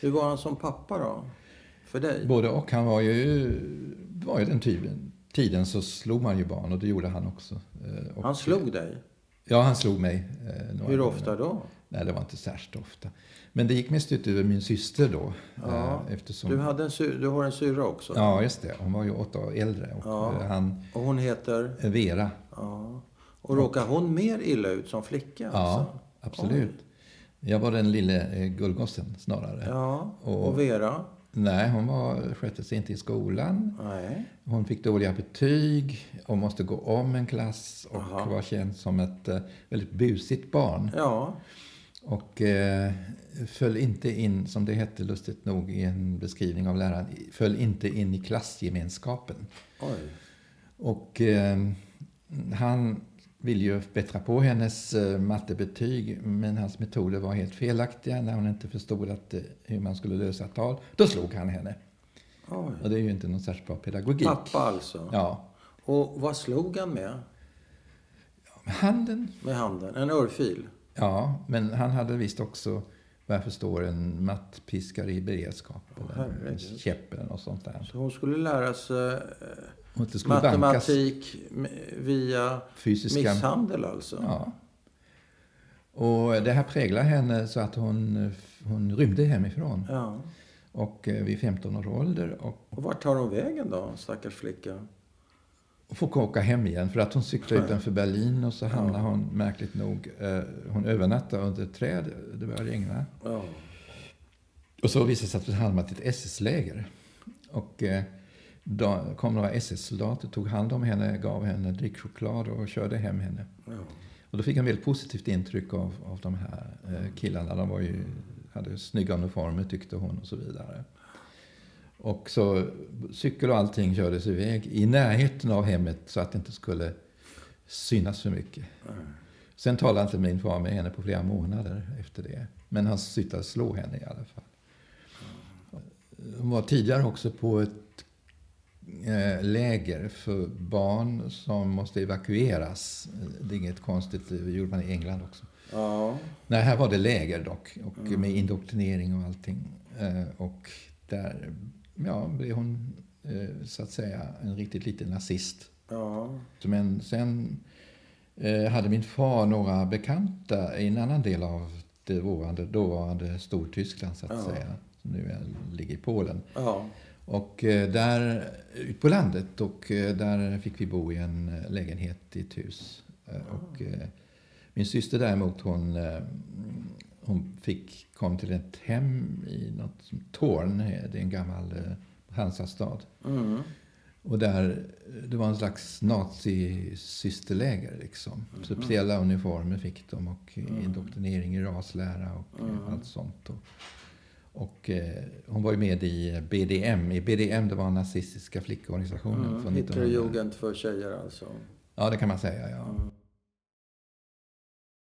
Hur var han som pappa då? För dig? Både och. Han var ju, var ju den tiden, tiden så slog man ju barn och det gjorde han också. Eh, Och, Han slog dig? Ja, han slog mig. eh, Hur ofta då? Nej, det var inte särskilt ofta. Men det gick mest ut över min syster då. Ja. eh, Eftersom, Du, hade en sy- du har en syrra också? Ja, just det. Hon var ju åtta år äldre. Och Ja. han, Och hon heter? Vera. Ja. Och råkar hon mer illa ut som flicka? Ja, Alltså? absolut. Jag var den lille eh, gullgossen snarare. Ja. Och- Och Vera? Nej, hon var, skötte sig inte i skolan. Nej. Hon fick dåliga betyg och måste gå om en klass och Aha. var känd som ett eh, väldigt busigt barn. Ja. Och eh, föll inte in, som det hette lustigt nog i en beskrivning av läraren, föll inte in i klassgemenskapen. Oj. Och eh, han ville ju bättra på hennes eh, mattebetyg, men hans metoder var helt felaktiga när hon inte förstod att, eh, hur man skulle lösa tal. Då slog han henne. Oj. Och det är ju inte någon särskilt bra pedagogik. Pappa alltså? Ja. Och vad slog han med? Med handen. Med handen? En örfil? Ja, men han hade visst också, vad jag förstår, en mattpiskare i beredskap. eller en käpp eller något sånt där. Så hon skulle lära sig eh, Och att det skulle bankas matematik via fysiska... misshandel alltså? Ja. Och det här präglar henne så att hon, hon rymde hemifrån. Ja. Och eh, vid 15 års ålder och Och vart tar hon vägen då, stackars flicka? och får åka hem igen för att hon cyklar utanför Berlin och så hamnar hon märkligt nog, eh, hon övernattar under ett träd, det börjar regna. Ja. Och så visade det sig att hon hamnat i ett SS-läger. Och eh, då kom några SS-soldater, tog hand om henne, gav henne drickchoklad och körde hem henne. ja. Och då fick jag väldigt positivt intryck av, av de här eh, killarna. De var ju, hade snygga uniformer tyckte hon och så vidare. Och så cykel och allting kördes iväg i närheten av hemmet så att det inte skulle synas för mycket. Sen talade inte min far med henne på flera månader efter det. Men han slutade slå henne i alla fall. Hon var tidigare också på ett läger för barn som måste evakueras. Det är inget konstigt, det gjorde man i England också. ja. Nej, här var det läger dock, och med indoktrinering och allting. Eh, och där ja, blev hon eh, så att säga en riktigt liten nazist. ja. Men sen eh, hade min far några bekanta i en annan del av det dåvarande, dåvarande Stortyskland så att Ja. säga. Som nu ligger i Polen. ja. Och eh, där, ut på landet, och eh, där fick vi bo i en eh, lägenhet i ett hus. Och eh, min syster däremot, hon, hon fick, kom till ett hem i något som Torn, det är en gammal Hansastad. Mm. Och där, det var en slags nazisysterläger liksom. Speciella uniformer fick de och indoktrinering i raslära och eh, allt sånt. Och, och eh, hon var ju med i BDM. I BDM, det var nazistiska flickorganisationen. Mm. från 1900. Hitlerjugend för tjejer alltså? Ja, det kan man säga. Ja. Mm.